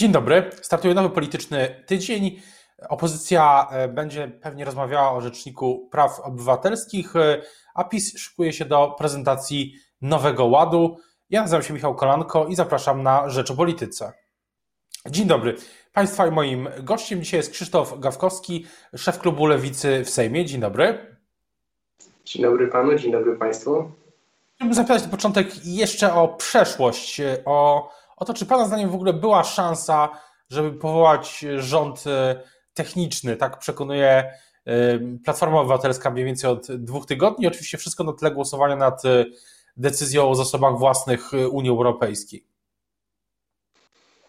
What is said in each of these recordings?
Dzień dobry. Startuje nowy polityczny tydzień. Opozycja e, będzie pewnie rozmawiała o Rzeczniku Praw Obywatelskich, e, a PiS szykuje się do prezentacji nowego ładu. Ja nazywam się Michał Kolanko i zapraszam na Rzecz o Polityce. Dzień dobry. Państwa i moim gościem dzisiaj jest Krzysztof Gawkowski, szef klubu Lewicy w Sejmie. Dzień dobry. Dzień dobry panu, dzień dobry państwu. Chciałbym zapytać na początek jeszcze o przeszłość, o o to, czy Pana zdaniem w ogóle była szansa, żeby powołać rząd e, techniczny, tak przekonuje e, Platforma Obywatelska mniej więcej od dwóch tygodni. Oczywiście wszystko na tle głosowania nad e, decyzją o zasobach własnych Unii Europejskiej.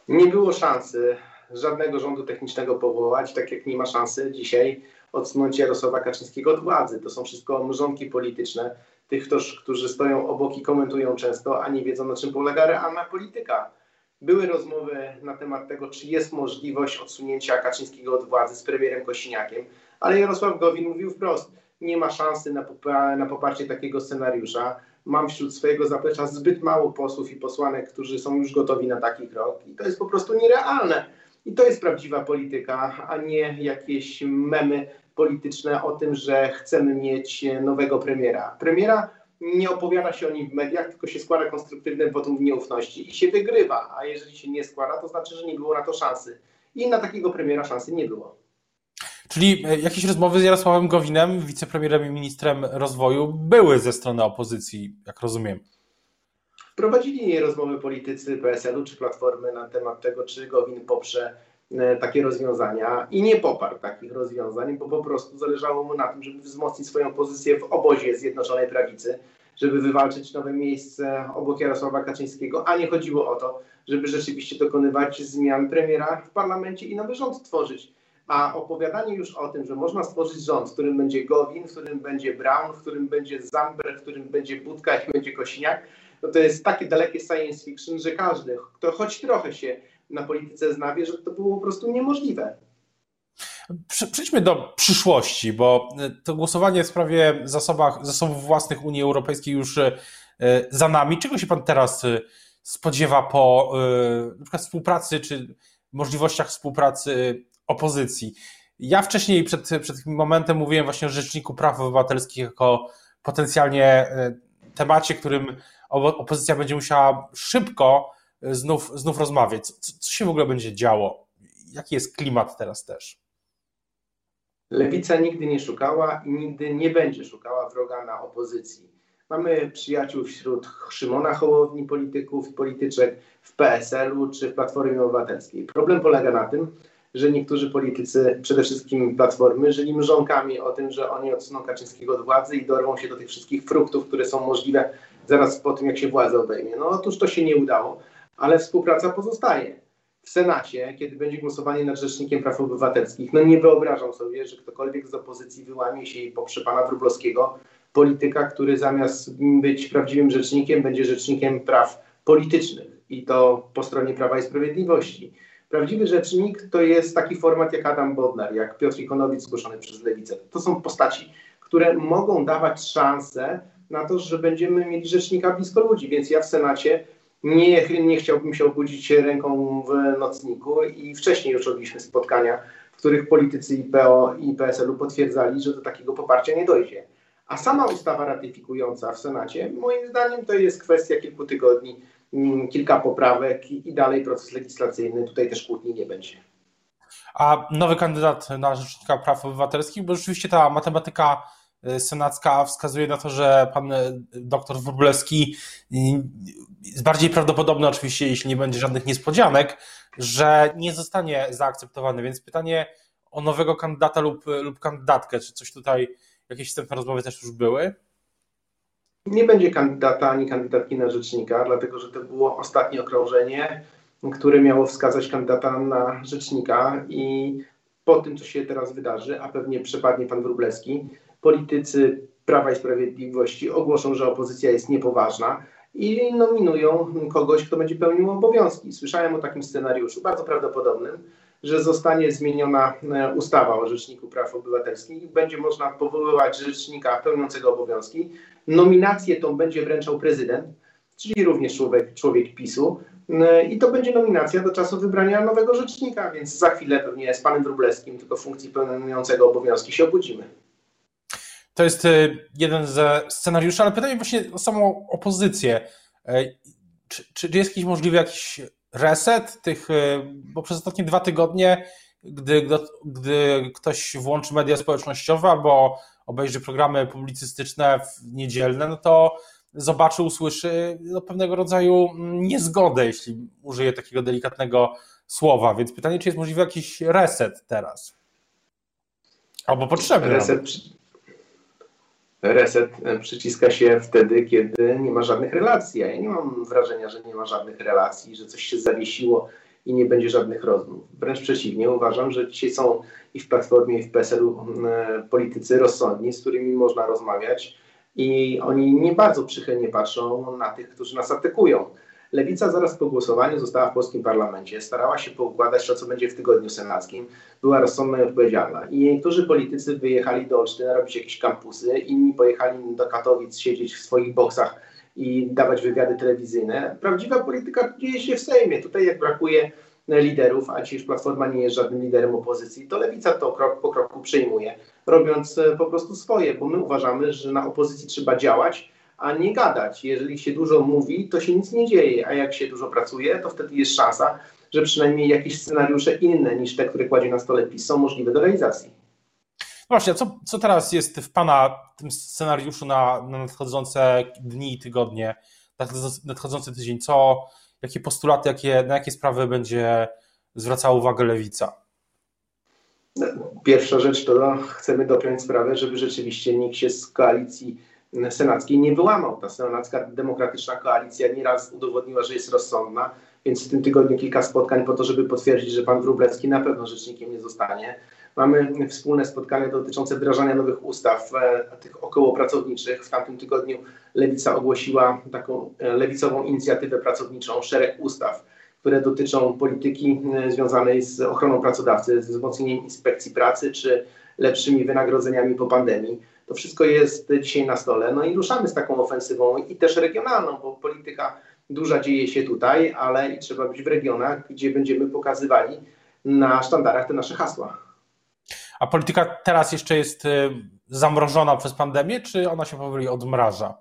Nie było szansy żadnego rządu technicznego powołać, tak jak nie ma szansy dzisiaj odsunąć Jarosława Kaczyńskiego od władzy. To są wszystko mrzonki polityczne tych, którzy stoją obok i komentują często, a nie wiedzą na czym polega realna polityka. Były rozmowy na temat tego, czy jest możliwość odsunięcia Kaczyńskiego od władzy z premierem Kosiniakiem, ale Jarosław Gowin mówił wprost, nie ma szansy na, na poparcie takiego scenariusza. Mam wśród swojego zaplecza zbyt mało posłów i posłanek, którzy są już gotowi na taki krok i to jest po prostu nierealne. I to jest prawdziwa polityka, a nie jakieś memy polityczne o tym, że chcemy mieć nowego premiera. Premiera nie opowiada się o nim w mediach, tylko się składa konstruktywne wotum nieufności i się wygrywa. A jeżeli się nie składa, to znaczy, że nie było na to szansy. I na takiego premiera szansy nie było. Czyli e, jakieś rozmowy z Jarosławem Gowinem, wicepremierem i ministrem rozwoju, były ze strony opozycji, jak rozumiem. Prowadzili rozmowy politycy PSL-u czy Platformy na temat tego, czy Gowin poprze takie rozwiązania i nie poparł takich rozwiązań, bo po prostu zależało mu na tym, żeby wzmocnić swoją pozycję w obozie Zjednoczonej Prawicy, żeby wywalczyć nowe miejsce obok Jarosława Kaczyńskiego, a nie chodziło o to, żeby rzeczywiście dokonywać zmian premiera w parlamencie i nowy rząd tworzyć. A opowiadanie już o tym, że można stworzyć rząd, w którym będzie Gowin, w którym będzie Brown, w którym będzie Zamber, w którym będzie Budka i będzie Kosiniak, no to jest takie dalekie science fiction, że każdy, kto choć trochę się na polityce zna, wie, że to było po prostu niemożliwe. Przejdźmy do przyszłości, bo e, to głosowanie w sprawie zasobach, zasobów własnych Unii Europejskiej już e, za nami. Czego się Pan teraz e, spodziewa po na przykład współpracy czy możliwościach współpracy opozycji? Ja wcześniej przed, przed tym momentem mówiłem właśnie o Rzeczniku Praw Obywatelskich jako potencjalnie temacie, którym opozycja będzie musiała szybko znów, znów rozmawiać. Co, co się w ogóle będzie działo? Jaki jest klimat teraz też? Lewica nigdy nie szukała i nigdy nie będzie szukała wroga na opozycji. Mamy przyjaciół wśród Szymona Hołowni, polityków, polityczek w PSL-u czy w Platformie Obywatelskiej. Problem polega na tym, że niektórzy politycy, przede wszystkim Platformy, żyli mrzonkami o tym, że oni odsuną Kaczyńskiego od władzy i dorwą się do tych wszystkich fruktów, które są możliwe zaraz po tym, jak się władzę obejmie. No otóż to się nie udało, ale współpraca pozostaje w Senacie, kiedy będzie głosowanie nad Rzecznikiem Praw Obywatelskich, no nie wyobrażam sobie, że ktokolwiek z opozycji wyłamie się i poprze pana Wróblowskiego, polityka, który zamiast być prawdziwym rzecznikiem, będzie rzecznikiem praw politycznych i to po stronie Prawa i Sprawiedliwości. Prawdziwy rzecznik to jest taki format jak Adam Bodnar, jak Piotr Ikonowicz zgłoszony przez Lewicę. To są postaci, które mogą dawać szansę na to, że będziemy mieli rzecznika blisko ludzi, więc ja w Senacie nie, nie chciałbym się obudzić ręką w nocniku i wcześniej już robiliśmy spotkania, w których politycy IPO i PSL-u potwierdzali, że do takiego poparcia nie dojdzie. A sama ustawa ratyfikująca w Senacie, moim zdaniem, to jest kwestia kilku tygodni, kilka poprawek i dalej proces legislacyjny. Tutaj też kłótni nie będzie. A nowy kandydat na Rzecznika Praw Obywatelskich, bo rzeczywiście ta matematyka y, senacka wskazuje na to, że pan y, doktor Wróblewski jest bardziej prawdopodobne oczywiście, jeśli nie będzie żadnych niespodzianek, że nie zostanie zaakceptowany. Więc pytanie o nowego kandydata lub, lub kandydatkę, czy coś tutaj, jakieś wstępne rozmowy też już były? Nie będzie kandydata ani kandydatki na rzecznika, dlatego że to było ostatnie okrążenie, które miało wskazać kandydata na rzecznika i po tym, co się teraz wydarzy, a pewnie przepadnie pan Wróblewski, politycy Prawa i Sprawiedliwości ogłoszą, że opozycja jest niepoważna, i nominują kogoś, kto będzie pełnił obowiązki. Słyszałem o takim scenariuszu, bardzo prawdopodobnym, że zostanie zmieniona e, ustawa o Rzeczniku Praw Obywatelskich będzie można powoływać rzecznika pełniącego obowiązki. Nominację tą będzie wręczał prezydent, czyli również człowiek, człowiek PiSu. I to będzie nominacja do czasu wybrania nowego rzecznika, więc za chwilę pewnie z panem Wróblewskim, tylko funkcji pełniącego obowiązki się obudzimy. To jest y, jeden ze scenariuszy, ale pytanie właśnie o samą opozycję. E, czy, czy jest jakiś możliwy jakiś reset tych, y, bo przez ostatnie dwa tygodnie, gdy, gdy ktoś włączy media społecznościowe albo obejrzy programy publicystyczne niedzielne, no to zobaczy, usłyszy no, pewnego rodzaju niezgodę, jeśli użyję takiego delikatnego słowa. Więc pytanie, czy jest możliwy jakiś reset teraz? Albo potrzebny. Reset, reset e, przyciska się wtedy, kiedy nie ma żadnych relacji. A ja nie mam wrażenia, że nie ma żadnych relacji, że coś się zawiesiło i nie będzie żadnych rozmów. Wręcz przeciwnie, uważam, że dzisiaj są i w Platformie, i w PSL-u e, politycy rozsądni, z którymi można rozmawiać i oni nie bardzo przychylnie patrzą na tych, którzy nas atakują. Lewica zaraz po głosowaniu została w polskim parlamencie, starała się poukładać to, co będzie w tygodniu senackim, była rozsądna i odpowiedzialna. I niektórzy politycy wyjechali do Olsztyna robić jakieś kampusy, inni pojechali do Katowic siedzieć w swoich boksach i dawać wywiady telewizyjne. Prawdziwa polityka dzieje się w Sejmie. Tutaj jak brakuje liderów, a już Platforma nie jest żadnym liderem opozycji, to Lewica to krok po kroku przejmuje, robiąc e, po prostu swoje, bo my uważamy, że na opozycji trzeba działać, a nie gadać. Jeżeli się dużo mówi, to się nic nie dzieje, a jak się dużo pracuje, to wtedy jest szansa, że przynajmniej jakieś scenariusze inne niż te, które kładzie na stole PiS są możliwe do realizacji. Właśnie, co, co teraz jest w Pana tym scenariuszu na, na nadchodzące dni i tygodnie, nadchodzący tydzień? Co, jakie postulaty, jakie, na jakie sprawy będzie zwracała uwagę Lewica? Pierwsza rzecz to chcemy dopiąć sprawę, żeby rzeczywiście nikt się z koalicji senackiej nie wyłamał. Ta senacka demokratyczna koalicja nieraz udowodniła, że jest rozsądna, więc w tym tygodniu kilka spotkań po to, żeby potwierdzić, że pan Wróblewski na pewno rzecznikiem nie zostanie. Mamy wspólne spotkania dotyczące wdrażania nowych ustaw, e, tych okołopracowniczych. W tamtym tygodniu Lewica ogłosiła taką e, lewicową inicjatywę pracowniczą, szereg ustaw, które dotyczą polityki e, związanej z ochroną pracodawcy, z wzmocnieniem inspekcji pracy czy lepszymi wynagrodzeniami po pandemii. To wszystko jest dzisiaj na stole. No i ruszamy z taką ofensywą i też regionalną, bo polityka duża dzieje się tutaj, ale i trzeba być w regionach, gdzie będziemy pokazywali na sztandarach te nasze hasła. A polityka teraz jeszcze jest y, zamrożona przez pandemię, czy ona się powoli odmraża?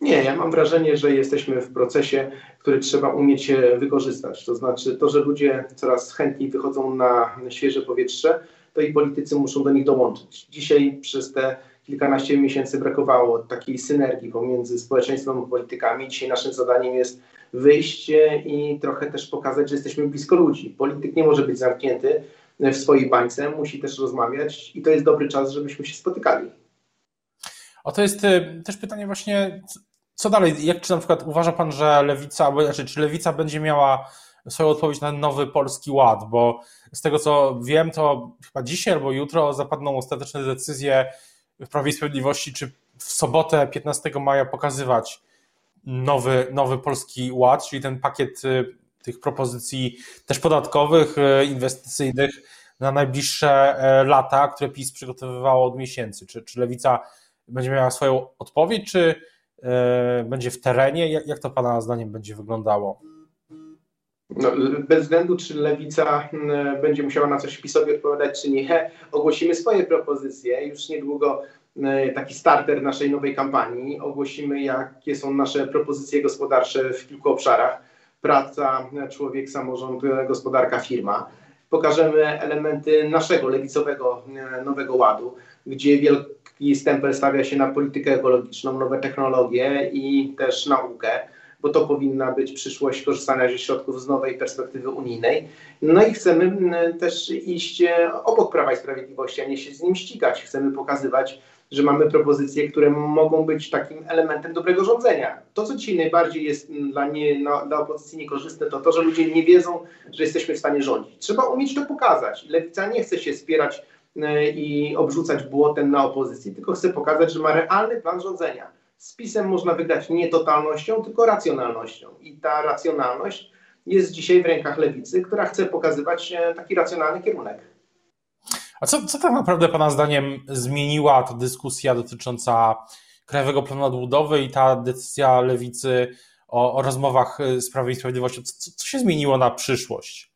Nie, ja mam wrażenie, że jesteśmy w procesie, który trzeba umieć wykorzystać. To znaczy, to, że ludzie coraz chętniej wychodzą na świeże powietrze, to i politycy muszą do nich dołączyć. Dzisiaj przez te kilkanaście miesięcy brakowało takiej synergii pomiędzy społeczeństwem a politykami. Dzisiaj naszym zadaniem jest wyjście i trochę też pokazać, że jesteśmy blisko ludzi. Polityk nie może być zamknięty w swojej bańce, musi też rozmawiać i to jest dobry czas, żebyśmy się spotykali. O to jest y, też pytanie właśnie, co dalej? Jak czy na przykład uważa Pan, że lewica, znaczy, czy lewica będzie miała swoją odpowiedź na nowy polski ład? Bo z tego co wiem, to chyba dzisiaj albo jutro zapadną ostateczne decyzje w Prawie i Sprawiedliwości, czy w sobotę 15 maja pokazywać nowy, nowy polski ład, czyli ten pakiet y, tych propozycji też podatkowych, y, inwestycyjnych na najbliższe e, lata, które PiS przygotowywało od miesięcy. Czy, czy Lewica będzie miała swoją odpowiedź, czy e, będzie w terenie? Jak, jak to Pana zdaniem będzie wyglądało? No, bez względu, czy lewica mm, będzie musiała na coś PiSowi odpowiadać, czy nie, ogłosimy swoje propozycje. Już niedługo mm, taki starter naszej nowej kampanii. Ogłosimy, jakie są nasze propozycje gospodarcze w kilku obszarach. Praca, człowiek, samorząd, gospodarka, firma. Pokażemy elementy naszego lewicowego nowego ładu, gdzie wielki stempel stawia się na politykę ekologiczną, nowe technologie i też naukę bo to powinna być przyszłość korzystania ze środków z nowej perspektywy unijnej. No i chcemy też iść e, obok Prawa i Sprawiedliwości, a nie się z nim ścigać. Chcemy pokazywać, że mamy propozycje, które mogą być takim elementem dobrego rządzenia. To, co dzisiaj najbardziej jest dla, nie, dla opozycji niekorzystne, to to, że ludzie nie wiedzą, że jesteśmy w stanie rządzić. Trzeba umieć to pokazać. Lewica nie chce się spierać e, i obrzucać błotem na opozycji, tylko chce pokazać, że ma realny plan rządzenia z PiSem można wygrać nie totalnością, tylko racjonalnością. I ta racjonalność jest dzisiaj w rękach lewicy, która chce pokazywać e, taki racjonalny kierunek. A co, co tak naprawdę Pana zdaniem zmieniła ta dyskusja dotycząca Krajowego Planu Odbudowy i ta decyzja lewicy o, o rozmowach z Prawem i Sprawiedliwością. Co, co się zmieniło na przyszłość?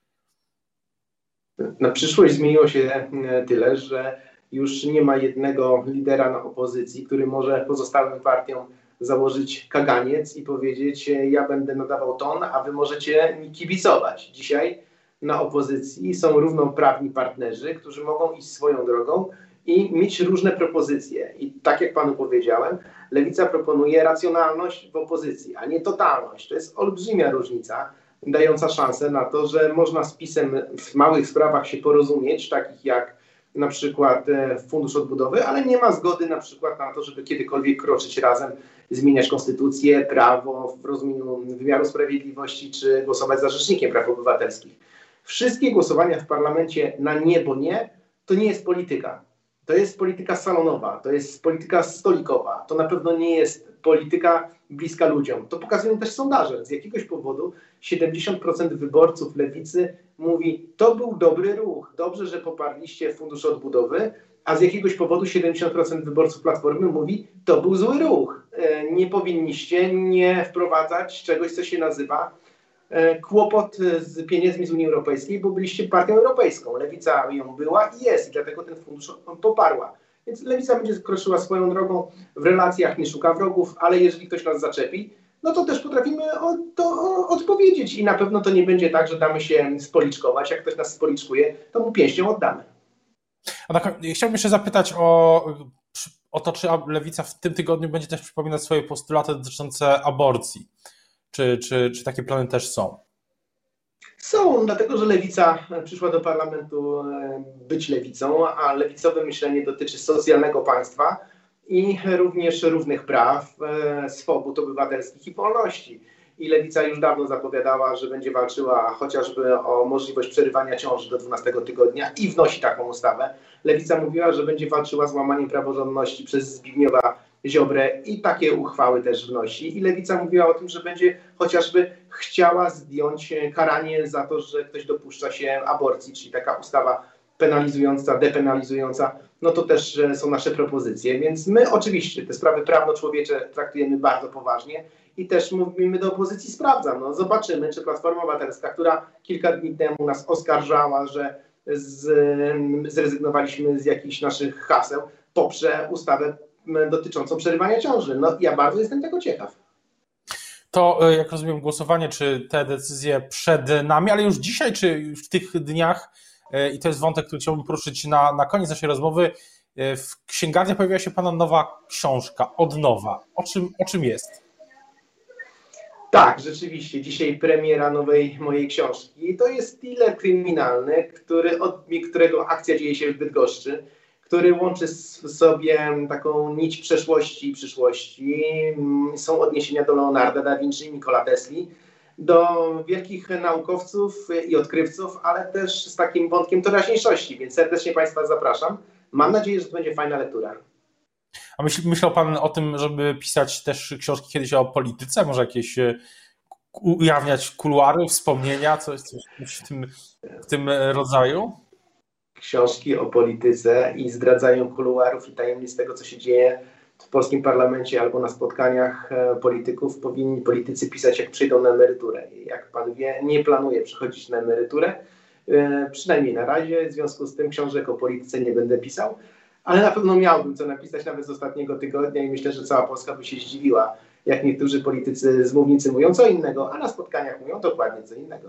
Na przyszłość zmieniło się tyle, że już nie ma jednego lidera na opozycji, który może pozostałym partiom założyć kaganiec i powiedzieć: Ja będę nadawał ton, a wy możecie mi kibicować. Dzisiaj na opozycji są równoprawni partnerzy, którzy mogą iść swoją drogą i mieć różne propozycje. I tak jak panu powiedziałem, lewica proponuje racjonalność w opozycji, a nie totalność. To jest olbrzymia różnica, dająca szansę na to, że można z PiSem w małych sprawach się porozumieć, takich jak na przykład e, Fundusz Odbudowy, ale nie ma zgody na przykład na to, żeby kiedykolwiek kroczyć razem, zmieniać konstytucję, prawo w rozumieniu wymiaru sprawiedliwości, czy głosować za Rzecznikiem Praw Obywatelskich. Wszystkie głosowania w parlamencie na niebo nie, to nie jest polityka. To jest polityka salonowa, to jest polityka stolikowa, to na pewno nie jest polityka bliska ludziom. To pokazują też sondaże. Z jakiegoś powodu 70% wyborców lewicy mówi, to był dobry ruch, dobrze, że poparliście Fundusz Odbudowy, a z jakiegoś powodu 70% wyborców Platformy mówi, to był zły ruch. E, nie powinniście nie wprowadzać czegoś, co się nazywa e, kłopot z pieniędzmi z Unii Europejskiej, bo byliście partią europejską. Lewica ją była i jest i dlatego ten fundusz poparła. Więc lewica będzie kroczyła swoją drogą w relacjach, nie szuka wrogów, ale jeżeli ktoś nas zaczepi, no to też potrafimy o, to odpowiedzieć i na pewno to nie będzie tak, że damy się spoliczkować. Jak ktoś nas spoliczkuje, to mu pięścią oddamy. A tak, chciałbym jeszcze zapytać o, o to, czy lewica w tym tygodniu będzie też przypominać swoje postulaty dotyczące aborcji. Czy, czy, czy takie plany też są? Są, dlatego że lewica przyszła do parlamentu być lewicą, a lewicowe myślenie dotyczy socjalnego państwa i również równych praw, e, swobód obywatelskich i wolności. I lewica już dawno zapowiadała, że będzie walczyła chociażby o możliwość przerywania ciąży do 12 tygodnia i wnosi taką ustawę. Lewica mówiła, że będzie walczyła z łamaniem praworządności przez Zbigniewa Ziobrę i takie uchwały też wnosi. I Lewica mówiła o tym, że będzie chociażby chciała zdjąć karanie za to, że ktoś dopuszcza się aborcji, czyli taka ustawa penalizująca, depenalizująca, no to też e, są nasze propozycje. Więc my oczywiście te sprawy prawno-człowiecze traktujemy bardzo poważnie i też mówimy do opozycji, sprawdzam, no zobaczymy, czy Platforma Obywatelska, która kilka dni temu nas oskarżała, że z, zrezygnowaliśmy z jakichś naszych haseł, poprze ustawę dotyczącą przerywania ciąży. No ja bardzo jestem tego ciekaw. To, e, jak rozumiem, głosowanie, czy te decyzje przed nami, ale już dzisiaj, czy w tych dniach, e, i to jest wątek, który chciałbym poruszyć na, na koniec naszej rozmowy, e, w księgarni pojawiła się Pana nowa książka, od nowa. O czym, o czym jest? Tak, rzeczywiście. Dzisiaj premiera nowej mojej książki. To jest thriller kryminalny, który, od, którego akcja dzieje się w Bydgoszczy który łączy sobie taką nić przeszłości i przyszłości. Są odniesienia do Leonarda da Vinci Nikola Tesli, do wielkich naukowców i odkrywców, ale też z takim wątkiem teraźniejszości, więc serdecznie Państwa zapraszam. Mam nadzieję, że to będzie fajna lektura. Myśl, myślał Pan o tym, żeby pisać też książki kiedyś o polityce? Może jakieś e, ujawniać kuluary, wspomnienia, coś, coś w, tym, w tym rodzaju? książki o polityce i zdradzają kuluarów i tajemnic tego, co się dzieje w polskim parlamencie albo na spotkaniach e, polityków, powinni politycy pisać, jak przyjdą na emeryturę. Jak pan wie, nie planuję przechodzić na emeryturę, e, przynajmniej na razie. W związku z tym książek o polityce nie będę pisał, ale na pewno miałbym co napisać nawet z ostatniego tygodnia i myślę, że cała Polska by się zdziwiła, jak niektórzy politycy z mównicy mówią co innego, a na spotkaniach mówią dokładnie co innego.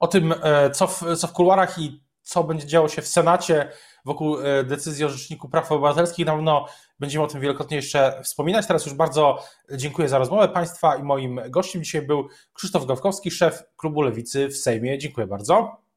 O tym, e, co w, co w kuluarach i co będzie działo się w Senacie wokół e, decyzji o Rzeczniku Praw Obywatelskich. Na pewno będziemy o tym wielokrotnie jeszcze wspominać. Teraz już bardzo dziękuję za rozmowę Państwa i moim gościem dzisiaj był Krzysztof Gawkowski, szef Klubu Lewicy w Sejmie. Dziękuję bardzo.